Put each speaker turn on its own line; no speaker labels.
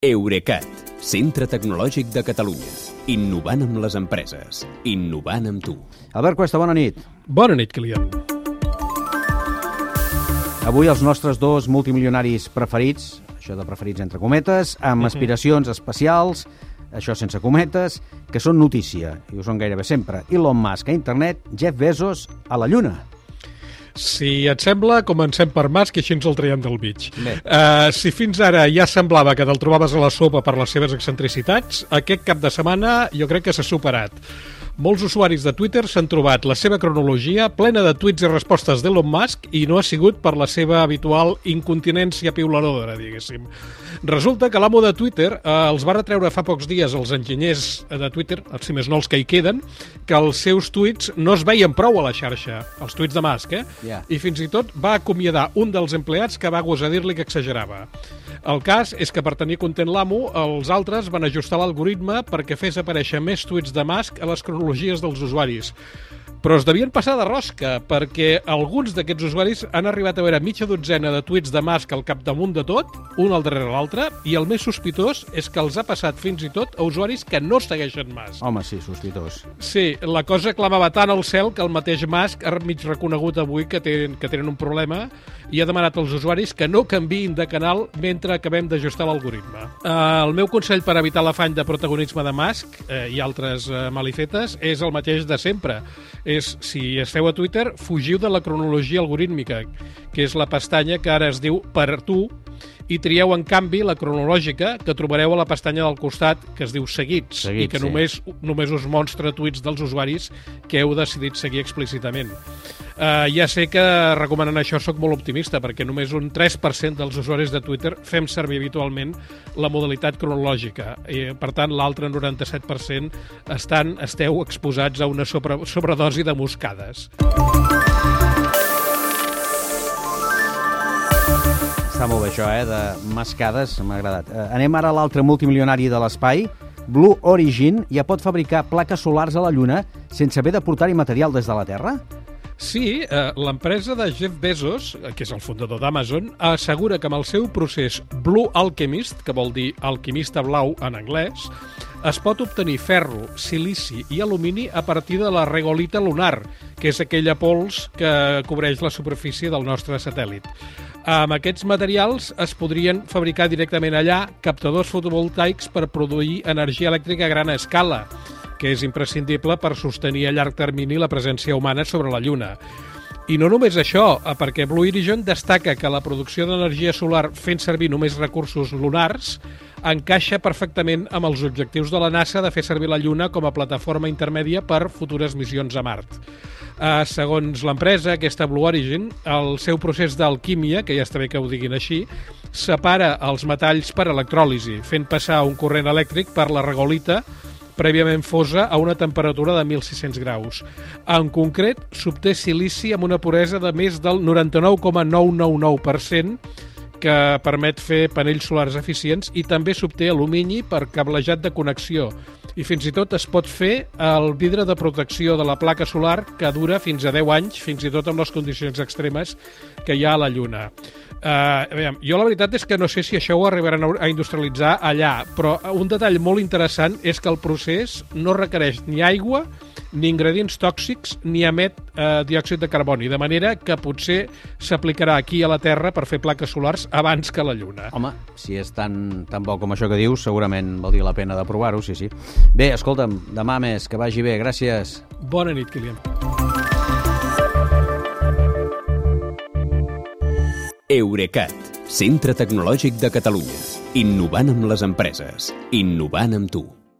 Eurecat, centre tecnològic de Catalunya. Innovant amb les empreses. Innovant amb tu.
Albert Cuesta, bona nit.
Bona nit, Kilian.
Avui els nostres dos multimilionaris preferits, això de preferits entre cometes, amb aspiracions especials, això sense cometes, que són notícia, i ho són gairebé sempre. Elon Musk a internet, Jeff Bezos a la Lluna.
Si et sembla, comencem per Musk i així ens el traiem del mig.
Bé.
Uh, si fins ara ja semblava que te'l trobaves a la sopa per les seves excentricitats, aquest cap de setmana jo crec que s'ha superat. Molts usuaris de Twitter s'han trobat la seva cronologia plena de tuits i respostes d'Elon Musk i no ha sigut per la seva habitual incontinència piuladora, diguéssim. Resulta que l'amo de Twitter eh, els va retreure fa pocs dies els enginyers de Twitter, si més no els que hi queden, que els seus tuits no es veien prou a la xarxa, els tuits de Musk, eh?
Ja.
I fins i tot va acomiadar un dels empleats que va gosar dir-li que exagerava. El cas és que per tenir content l'amo, els altres van ajustar l'algoritme perquè fes aparèixer més tuits de Musk a les cronologies dels usuaris. Però es devien passar de rosca, perquè alguns d'aquests usuaris han arribat a veure mitja dotzena de tuits de Musk al capdamunt de tot, un al darrere l'altre, i el més sospitós és que els ha passat fins i tot a usuaris que no segueixen Musk.
Home, sí, sospitós.
Sí, la cosa clamava tant al cel que el mateix Musk ha mig reconegut avui que tenen, que tenen un problema i ha demanat als usuaris que no canviïn de canal mentre acabem d'ajustar l'algoritme. Uh, el meu consell per evitar l'afany de protagonisme de Musk uh, i altres uh, malifetes és el mateix de sempre. És, si esteu a Twitter, fugiu de la cronologia algorítmica, que és la pestanya que ara es diu per tu, i trieu, en canvi, la cronològica, que trobareu a la pestanya del costat, que es diu Seguits,
Seguits,
i que
sí.
només, només us mostra tuits dels usuaris que heu decidit seguir explícitament. Uh, ja sé que recomanant això sóc molt optimista, perquè només un 3% dels usuaris de Twitter fem servir habitualment la modalitat cronològica. I, per tant, l'altre 97% estan, esteu exposats a una sobre, sobredosi de moscades.
Està molt bé això, eh, de mascades, m'ha agradat. Eh, anem ara a l'altre multimilionari de l'espai. Blue Origin ja pot fabricar plaques solars a la Lluna sense haver de portar-hi material des de la Terra?
Sí, eh, l'empresa de Jeff Bezos, eh, que és el fundador d'Amazon, assegura que amb el seu procés Blue Alchemist, que vol dir alquimista blau en anglès, es pot obtenir ferro, silici i alumini a partir de la regolita lunar, que és aquella pols que cobreix la superfície del nostre satèl·lit. Amb aquests materials es podrien fabricar directament allà captadors fotovoltaics per produir energia elèctrica a gran escala, que és imprescindible per sostenir a llarg termini la presència humana sobre la Lluna. I no només això, eh, perquè Blue Origin destaca que la producció d'energia solar fent servir només recursos lunars encaixa perfectament amb els objectius de la NASA de fer servir la Lluna com a plataforma intermèdia per futures missions a Mart. Uh, segons l'empresa, aquesta Blue Origin, el seu procés d'alquímia, que ja està bé que ho diguin així, separa els metalls per electròlisi, fent passar un corrent elèctric per la regolita prèviament fosa a una temperatura de 1.600 graus. En concret, s'obté silici amb una puresa de més del 99,999%, que permet fer panells solars eficients i també s'obté alumini per cablejat de connexió. I fins i tot es pot fer el vidre de protecció de la placa solar que dura fins a 10 anys, fins i tot amb les condicions extremes que hi ha a la Lluna. Uh, aviam, jo la veritat és que no sé si això ho arribaran a industrialitzar allà, però un detall molt interessant és que el procés no requereix ni aigua, ni ingredients tòxics, ni emet eh, diòxid de carboni, de manera que potser s'aplicarà aquí a la Terra per fer plaques solars abans que a la Lluna.
Home, si és tan, tan bo com això que dius, segurament valdria la pena de provar-ho, sí, sí. Bé, escolta'm, demà més, que vagi bé, gràcies.
Bona nit, Kilian.
Eurecat, centre tecnològic de Catalunya. Innovant amb les empreses. Innovant amb tu.